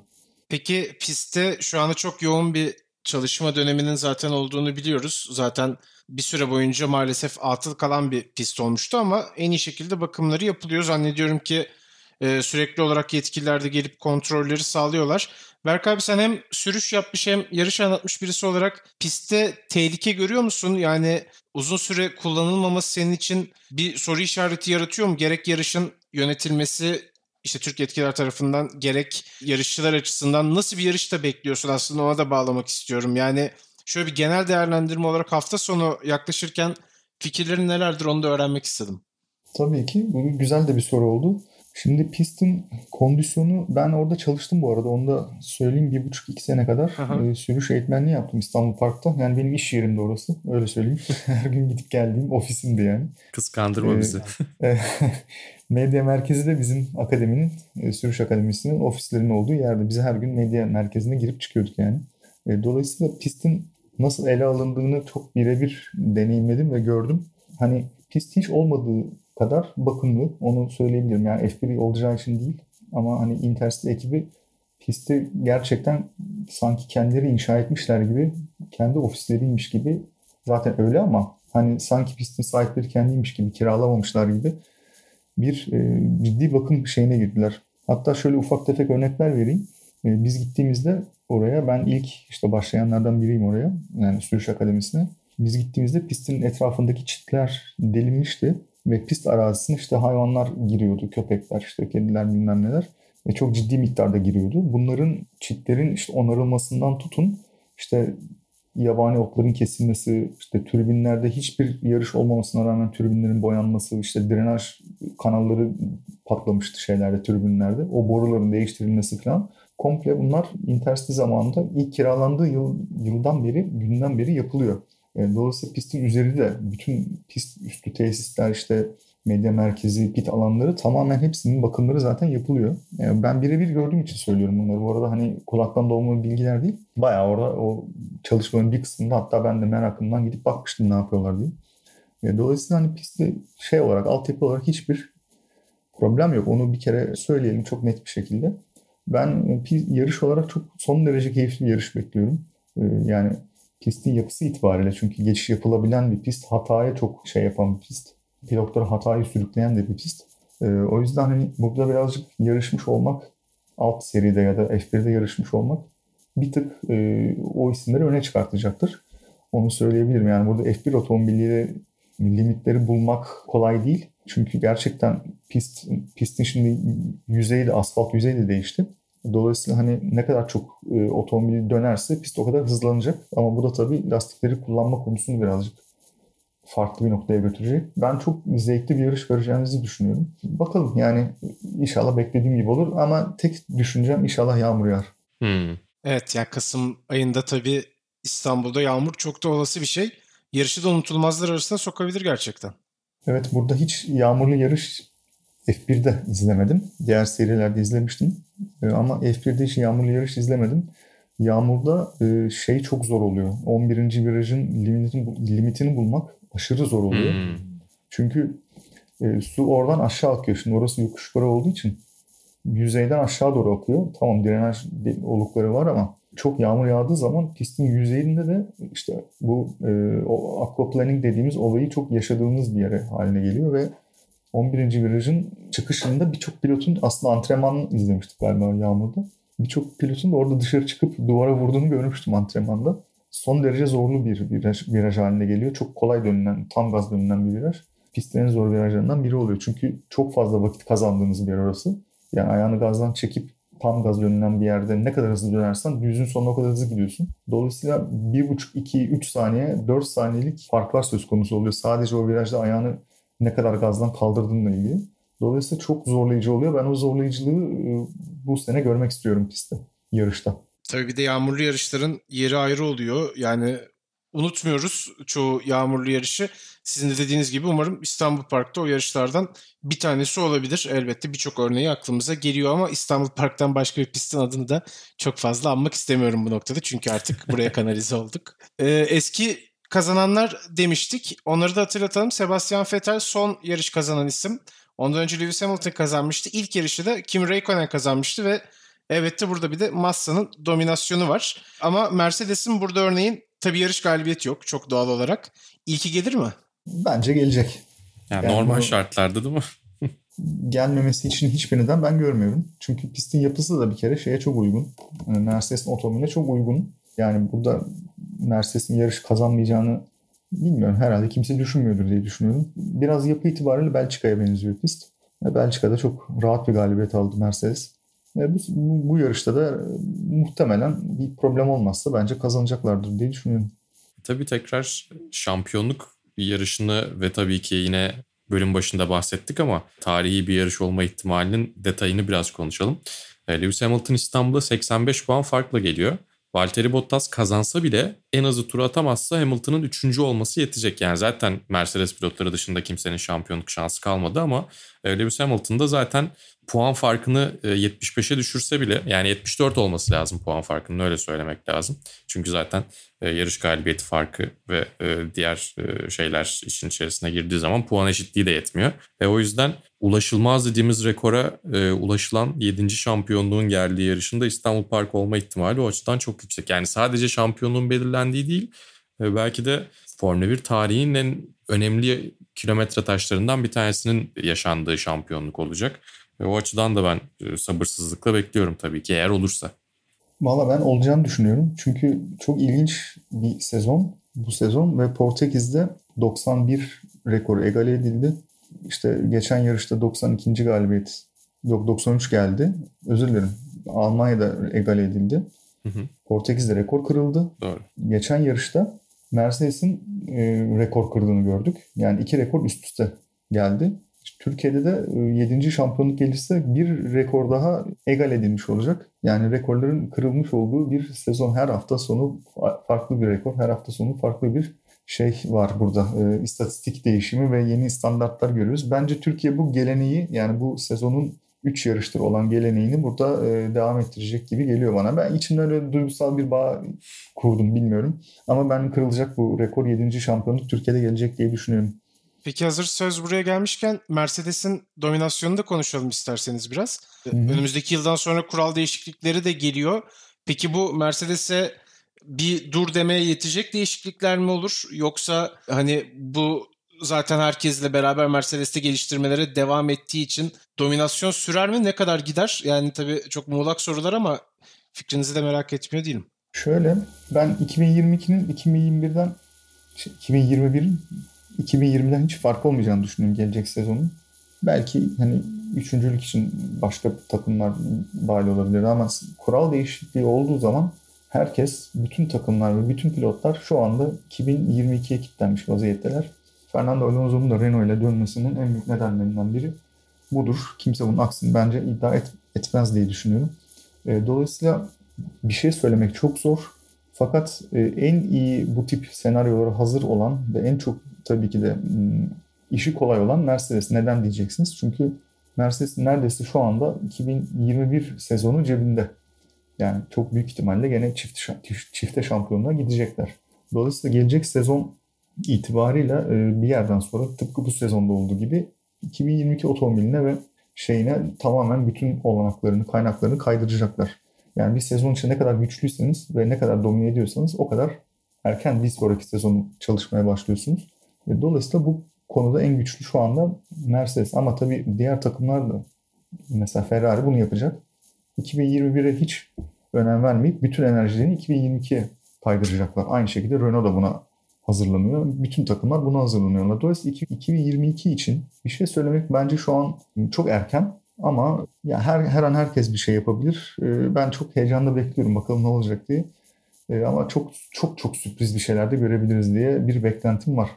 Peki pistte şu anda çok yoğun bir çalışma döneminin zaten olduğunu biliyoruz. Zaten bir süre boyunca maalesef atıl kalan bir pist olmuştu ama en iyi şekilde bakımları yapılıyor. Zannediyorum ki e, sürekli olarak yetkililer de gelip kontrolleri sağlıyorlar. Berk abi sen hem sürüş yapmış hem yarış anlatmış birisi olarak pistte tehlike görüyor musun? Yani uzun süre kullanılmaması senin için bir soru işareti yaratıyor mu? Gerek yarışın yönetilmesi işte Türk yetkililer tarafından gerek yarışçılar açısından nasıl bir yarış da bekliyorsun aslında ona da bağlamak istiyorum. Yani şöyle bir genel değerlendirme olarak hafta sonu yaklaşırken fikirlerin nelerdir onu da öğrenmek istedim. Tabii ki. Bu güzel de bir soru oldu. Şimdi pistin kondisyonu ben orada çalıştım bu arada. Onu da söyleyeyim. Bir buçuk iki sene kadar e, sürüş eğitmenliği yaptım İstanbul Park'ta. Yani benim iş yerimde orası. Öyle söyleyeyim. Her gün gidip geldiğim ofisimdi yani. Kıskandırma Ee, bizi. E, medya merkezi de bizim akademinin, e, sürüş akademisinin ofislerinin olduğu yerde. Biz her gün medya merkezine girip çıkıyorduk yani. E, dolayısıyla pistin nasıl ele alındığını çok birebir deneyimledim ve gördüm. Hani pist hiç olmadığı kadar bakımlı. Onu söyleyebilirim. Yani F1 olacağı için değil. Ama hani Interstil ekibi pisti gerçekten sanki kendileri inşa etmişler gibi kendi ofisleriymiş gibi zaten öyle ama hani sanki pistin sahipleri kendiymiş gibi kiralamamışlar gibi bir e, ciddi bakım şeyine girdiler. Hatta şöyle ufak tefek örnekler vereyim. E, biz gittiğimizde oraya ben ilk işte başlayanlardan biriyim oraya yani sürüş akademisine. Biz gittiğimizde pistin etrafındaki çitler delinmişti ve pist arazisine işte hayvanlar giriyordu. Köpekler işte kediler bilmem neler ve çok ciddi miktarda giriyordu. Bunların çitlerin işte onarılmasından tutun işte yabani otların kesilmesi, işte türbinlerde hiçbir yarış olmamasına rağmen türbinlerin boyanması, işte drenaj kanalları patlamıştı şeylerde, türbinlerde. O boruların değiştirilmesi falan. Komple bunlar Intercity zamanında ilk kiralandığı yıl, yıldan beri, günden beri yapılıyor. E, dolayısıyla pistin üzeri de bütün pist üstü tesisler işte medya merkezi, pit alanları tamamen hepsinin bakımları zaten yapılıyor. Yani ben birebir gördüğüm için söylüyorum bunları. Bu arada hani kulaktan dolma bilgiler değil. Bayağı orada o çalışmanın bir kısmında hatta ben de merakımdan gidip bakmıştım ne yapıyorlar diye. E, dolayısıyla hani pistte şey olarak, altyapı olarak hiçbir problem yok. Onu bir kere söyleyelim çok net bir şekilde. Ben e, yarış olarak çok son derece keyifli bir yarış bekliyorum. E, yani pistin yapısı itibariyle çünkü geçiş yapılabilen bir pist, hataya çok şey yapan bir pist pilotları hatayı sürükleyen de bir pist. E, o yüzden hani burada birazcık yarışmış olmak, alt seride ya da F1'de yarışmış olmak bir tık o isimleri öne çıkartacaktır. Onu söyleyebilirim. Yani burada F1 otomobiliyle limitleri bulmak kolay değil. Çünkü gerçekten pist pistin şimdi yüzeyi de asfalt yüzeyi de değişti. Dolayısıyla hani ne kadar çok e, otomobil dönerse pist o kadar hızlanacak. Ama bu da tabii lastikleri kullanma konusunu birazcık farklı bir noktaya götürecek. Ben çok zevkli bir yarış göreceğimizi düşünüyorum. Bakalım yani inşallah beklediğim gibi olur ama tek düşüncem inşallah yağmur yağar. Hmm. Evet ya Kasım ayında tabii İstanbul'da yağmur çok da olası bir şey. Yarışı da unutulmazlar arasına sokabilir gerçekten. Evet burada hiç yağmurlu yarış F1'de izlemedim. Diğer serilerde izlemiştim. Ama F1'de hiç yağmurlu yarış izlemedim. Yağmurda şey çok zor oluyor. 11. virajın limitini, limitini bulmak aşırı zor oluyor. Hmm. Çünkü e, su oradan aşağı akıyor. Şimdi orası yokuş yukarı olduğu için yüzeyden aşağı doğru akıyor. Tamam drenaj olukları var ama çok yağmur yağdığı zaman pistin yüzeyinde de işte bu e, o aquaplaning dediğimiz olayı çok yaşadığımız bir yere haline geliyor ve 11. virajın çıkışında birçok pilotun aslında antrenman izlemiştik galiba yağmurda. Birçok pilotun da orada dışarı çıkıp duvara vurduğunu görmüştüm antrenmanda son derece zorlu bir viraj, viraj haline geliyor. Çok kolay dönülen, tam gaz dönülen bir viraj. Pistin en zor virajlarından biri oluyor. Çünkü çok fazla vakit kazandığınız bir yer orası. Yani ayağını gazdan çekip tam gaz dönülen bir yerde ne kadar hızlı dönersen düzün sonuna o kadar hızlı gidiyorsun. Dolayısıyla 1,5, 2, 3 saniye, 4 saniyelik farklar söz konusu oluyor. Sadece o virajda ayağını ne kadar gazdan kaldırdığınla ilgili. Dolayısıyla çok zorlayıcı oluyor. Ben o zorlayıcılığı bu sene görmek istiyorum pistte, yarışta. Tabii bir de yağmurlu yarışların yeri ayrı oluyor. Yani unutmuyoruz çoğu yağmurlu yarışı. Sizin de dediğiniz gibi umarım İstanbul Park'ta o yarışlardan bir tanesi olabilir. Elbette birçok örneği aklımıza geliyor ama İstanbul Park'tan başka bir pistin adını da çok fazla anmak istemiyorum bu noktada. Çünkü artık buraya kanalize olduk. Ee, eski kazananlar demiştik. Onları da hatırlatalım. Sebastian Vettel son yarış kazanan isim. Ondan önce Lewis Hamilton kazanmıştı. İlk yarışı da Kimi Raikkonen kazanmıştı ve Evet de burada bir de Massa'nın dominasyonu var. Ama Mercedes'in burada örneğin tabii yarış galibiyeti yok çok doğal olarak. İlki gelir mi? Bence gelecek. Yani, yani normal bu, şartlarda değil mi? gelmemesi için hiçbir neden ben görmüyorum. Çünkü pistin yapısı da bir kere şeye çok uygun. Yani Mercedes'in otomobiline çok uygun. Yani burada Mercedes'in yarış kazanmayacağını bilmiyorum. Herhalde kimse düşünmüyordur diye düşünüyorum. Biraz yapı itibariyle Belçika'ya benziyor pist. Ve Belçika'da çok rahat bir galibiyet aldı Mercedes. Ve bu, bu yarışta da muhtemelen bir problem olmazsa bence kazanacaklardır diye düşünüyorum. Tabii tekrar şampiyonluk yarışını ve tabii ki yine bölüm başında bahsettik ama tarihi bir yarış olma ihtimalinin detayını biraz konuşalım. E, Lewis Hamilton İstanbul'a 85 puan farkla geliyor. Valtteri Bottas kazansa bile en azı tur atamazsa Hamilton'ın üçüncü olması yetecek. Yani zaten Mercedes pilotları dışında kimsenin şampiyonluk şansı kalmadı ama e, Lewis Hamilton da zaten puan farkını 75'e düşürse bile yani 74 olması lazım puan farkının öyle söylemek lazım. Çünkü zaten e, yarış galibiyeti farkı ve e, diğer şeyler işin içerisine girdiği zaman puan eşitliği de yetmiyor. Ve o yüzden ulaşılmaz dediğimiz rekora ulaşılan 7. şampiyonluğun geldiği yarışında İstanbul Park olma ihtimali o açıdan çok yüksek. Yani sadece şampiyonluğun belirlendiği değil belki de Formula 1 tarihinin en önemli kilometre taşlarından bir tanesinin yaşandığı şampiyonluk olacak. Ve o açıdan da ben e, sabırsızlıkla bekliyorum tabii ki eğer olursa. Valla ben olacağını düşünüyorum. Çünkü çok ilginç bir sezon bu sezon ve Portekiz'de 91 rekoru egale edildi. İşte geçen yarışta 92. galibiyet yok 93 geldi. Özür dilerim. Almanya'da egale edildi. Hı hı. Portekiz'de rekor kırıldı. Doğru. Geçen yarışta Mercedes'in e, rekor kırdığını gördük. Yani iki rekor üst üste geldi. Türkiye'de de 7. E, şampiyonluk gelirse bir rekor daha egal edilmiş olacak. Yani rekorların kırılmış olduğu bir sezon her hafta sonu farklı bir rekor, her hafta sonu farklı bir şey var burada. E, istatistik değişimi ve yeni standartlar görüyoruz. Bence Türkiye bu geleneği yani bu sezonun 3 yarıştır olan geleneğini burada e, devam ettirecek gibi geliyor bana. Ben içimden öyle duygusal bir bağ kurdum bilmiyorum. Ama ben kırılacak bu rekor 7. şampiyonluk Türkiye'de gelecek diye düşünüyorum. Peki hazır söz buraya gelmişken Mercedes'in dominasyonunu da konuşalım isterseniz biraz. Hı-hı. Önümüzdeki yıldan sonra kural değişiklikleri de geliyor. Peki bu Mercedes'e bir dur demeye yetecek değişiklikler mi olur? Yoksa hani bu zaten herkesle beraber Mercedes'te geliştirmelere devam ettiği için dominasyon sürer mi? Ne kadar gider? Yani tabii çok muğlak sorular ama fikrinizi de merak etmiyor değilim. Şöyle ben 2022'nin 2021'den 2021'in 2020'den hiç fark olmayacağını düşünüyorum gelecek sezonun. Belki hani üçüncülük için başka takımlar dahil olabilir ama kural değişikliği olduğu zaman herkes, bütün takımlar ve bütün pilotlar şu anda 2022'ye kilitlenmiş vaziyetteler. Fernando Alonso'nun da Renault ile dönmesinin en büyük nedenlerinden biri budur. Kimse bunun aksini bence iddia et, etmez diye düşünüyorum. E, dolayısıyla bir şey söylemek çok zor. Fakat e, en iyi bu tip senaryolara hazır olan ve en çok tabii ki de hmm, işi kolay olan Mercedes. Neden diyeceksiniz? Çünkü Mercedes neredeyse şu anda 2021 sezonu cebinde. Yani çok büyük ihtimalle gene çift, çifte şampiyonluğa gidecekler. Dolayısıyla gelecek sezon itibarıyla e, bir yerden sonra tıpkı bu sezonda olduğu gibi 2022 otomobiline ve şeyine tamamen bütün olanaklarını, kaynaklarını kaydıracaklar. Yani bir sezon içinde ne kadar güçlüyseniz ve ne kadar domine ediyorsanız o kadar erken bir sonraki sezonu çalışmaya başlıyorsunuz. Dolayısıyla bu konuda en güçlü şu anda Mercedes. Ama tabii diğer takımlar da mesela Ferrari bunu yapacak. 2021'e hiç önem vermeyip bütün enerjilerini 2022'ye kaydıracaklar. Aynı şekilde Renault da buna hazırlanıyor. Bütün takımlar buna hazırlanıyorlar. Dolayısıyla 2022 için bir şey söylemek bence şu an çok erken. Ama ya her her an herkes bir şey yapabilir. Ee, ben çok heyecanla bekliyorum bakalım ne olacak diye. Ee, ama çok çok çok sürpriz bir şeyler de görebiliriz diye bir beklentim var.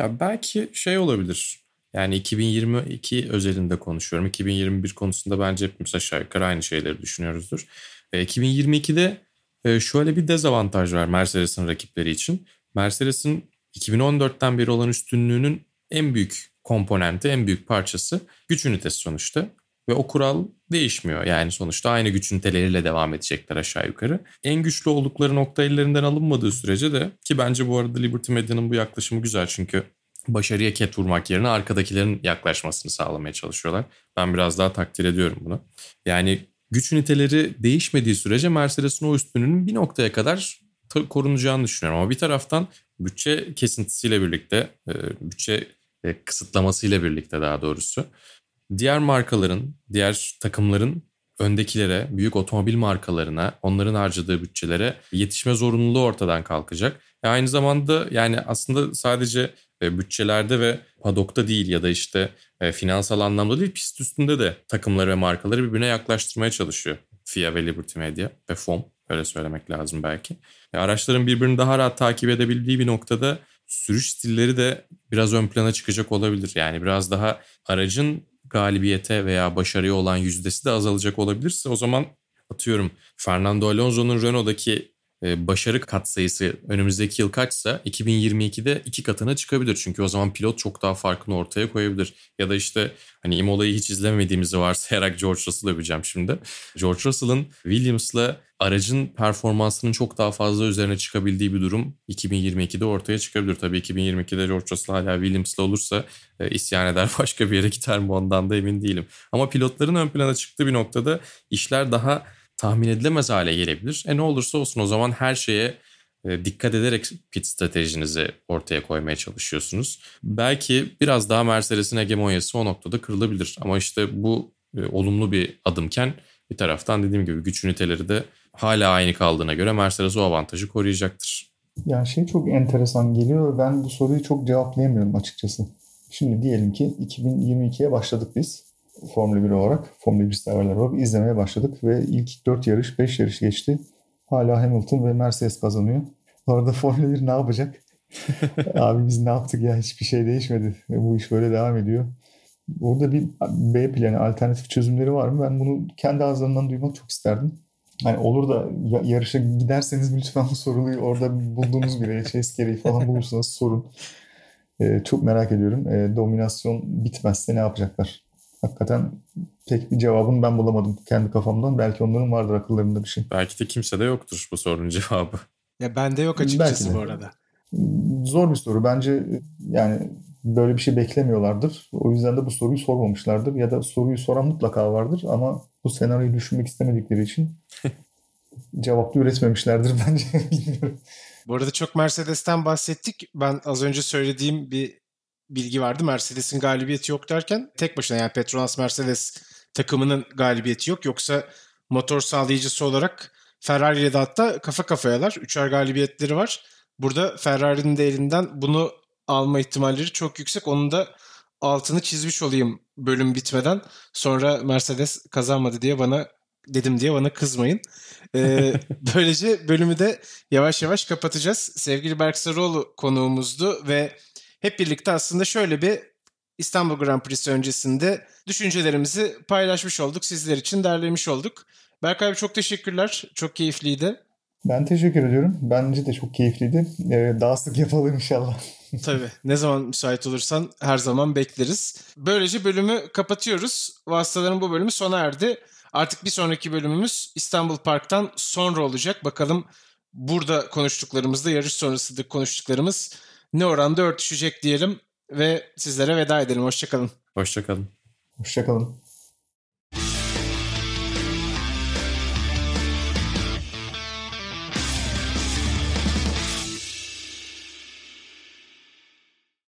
Ya belki şey olabilir. Yani 2022 özelinde konuşuyorum. 2021 konusunda bence hepimiz aşağı yukarı aynı şeyleri düşünüyoruzdur. E, 2022'de e, şöyle bir dezavantaj var Mercedes'in rakipleri için. Mercedes'in 2014'ten beri olan üstünlüğünün en büyük komponenti, en büyük parçası güç ünitesi sonuçta. Ve o kural değişmiyor. Yani sonuçta aynı güç üniteleriyle devam edecekler aşağı yukarı. En güçlü oldukları nokta ellerinden alınmadığı sürece de ki bence bu arada Liberty Media'nın bu yaklaşımı güzel çünkü başarıya ket vurmak yerine arkadakilerin yaklaşmasını sağlamaya çalışıyorlar. Ben biraz daha takdir ediyorum bunu. Yani güç üniteleri değişmediği sürece Mercedes'in o üstünlüğünün bir noktaya kadar korunacağını düşünüyorum. Ama bir taraftan bütçe kesintisiyle birlikte, e, bütçe e, kısıtlamasıyla birlikte daha doğrusu diğer markaların, diğer takımların öndekilere, büyük otomobil markalarına, onların harcadığı bütçelere yetişme zorunluluğu ortadan kalkacak. E aynı zamanda yani aslında sadece e, bütçelerde ve padokta değil ya da işte e, finansal anlamda değil pist üstünde de takımları ve markaları birbirine yaklaştırmaya çalışıyor. FIA ve Liberty Media ve FOM öyle söylemek lazım belki. E, araçların birbirini daha rahat takip edebildiği bir noktada sürüş stilleri de biraz ön plana çıkacak olabilir. Yani biraz daha aracın galibiyete veya başarıya olan yüzdesi de azalacak olabilirse o zaman atıyorum Fernando Alonso'nun Renault'daki başarı katsayısı önümüzdeki yıl kaçsa 2022'de iki katına çıkabilir. Çünkü o zaman pilot çok daha farkını ortaya koyabilir. Ya da işte hani Imola'yı hiç izlemediğimizi varsayarak George Russell'ı öveceğim şimdi. George Russell'ın Williams'la aracın performansının çok daha fazla üzerine çıkabildiği bir durum 2022'de ortaya çıkabilir. Tabii 2022'de George Russell hala Williams'la olursa e, isyan eder başka bir yere gider mi ondan da emin değilim. Ama pilotların ön plana çıktığı bir noktada işler daha tahmin edilemez hale gelebilir. E ne olursa olsun o zaman her şeye e, dikkat ederek pit stratejinizi ortaya koymaya çalışıyorsunuz. Belki biraz daha Mercedes'in hegemonyası o noktada kırılabilir. Ama işte bu e, olumlu bir adımken bir taraftan dediğim gibi güç üniteleri de hala aynı kaldığına göre Mercedes o avantajı koruyacaktır. Yani şey çok enteresan geliyor. Ben bu soruyu çok cevaplayamıyorum açıkçası. Şimdi diyelim ki 2022'ye başladık biz. Formula 1 olarak, Formula 1 severler olarak izlemeye başladık ve ilk 4 yarış, 5 yarış geçti. Hala Hamilton ve Mercedes kazanıyor. Orada Formula 1 ne yapacak? Abi biz ne yaptık ya hiçbir şey değişmedi. Bu iş böyle devam ediyor. Orada bir B planı, alternatif çözümleri var mı? Ben bunu kendi ağızlarından duymak çok isterdim. Hani olur da yarışa giderseniz lütfen bu soruyu orada bulduğunuz bir chase gereği falan bulursanız sorun. Ee, çok merak ediyorum. Ee, dominasyon bitmezse ne yapacaklar? Hakikaten tek bir cevabını ben bulamadım kendi kafamdan. Belki onların vardır akıllarında bir şey. Belki de kimse de yoktur bu sorunun cevabı. Ya bende yok açıkçası bu arada. Zor bir soru. Bence yani böyle bir şey beklemiyorlardır. O yüzden de bu soruyu sormamışlardır. Ya da soruyu soran mutlaka vardır ama bu senaryoyu düşünmek istemedikleri için cevaplı üretmemişlerdir bence. Bilmiyorum. Bu arada çok Mercedes'ten bahsettik. Ben az önce söylediğim bir bilgi vardı. Mercedes'in galibiyeti yok derken tek başına yani Petronas Mercedes takımının galibiyeti yok. Yoksa motor sağlayıcısı olarak Ferrari ile de hatta kafa kafayalar. Üçer galibiyetleri var. Burada Ferrari'nin de elinden bunu alma ihtimalleri çok yüksek. Onun da altını çizmiş olayım bölüm bitmeden. Sonra Mercedes kazanmadı diye bana dedim diye bana kızmayın. Ee, böylece bölümü de yavaş yavaş kapatacağız. Sevgili Berk Sarıoğlu konuğumuzdu ve hep birlikte aslında şöyle bir İstanbul Grand Prix'si öncesinde düşüncelerimizi paylaşmış olduk. Sizler için derlemiş olduk. Berk abi çok teşekkürler. Çok keyifliydi. Ben teşekkür ediyorum. Bence de çok keyifliydi. Ee, daha sık yapalım inşallah. Tabii. Ne zaman müsait olursan her zaman bekleriz. Böylece bölümü kapatıyoruz. Vasıtaların bu bölümü sona erdi. Artık bir sonraki bölümümüz İstanbul Park'tan sonra olacak. Bakalım burada konuştuklarımızda yarış sonrasında konuştuklarımız ne oranda örtüşecek diyelim ve sizlere veda edelim. Hoşçakalın. Hoşçakalın. Hoşçakalın.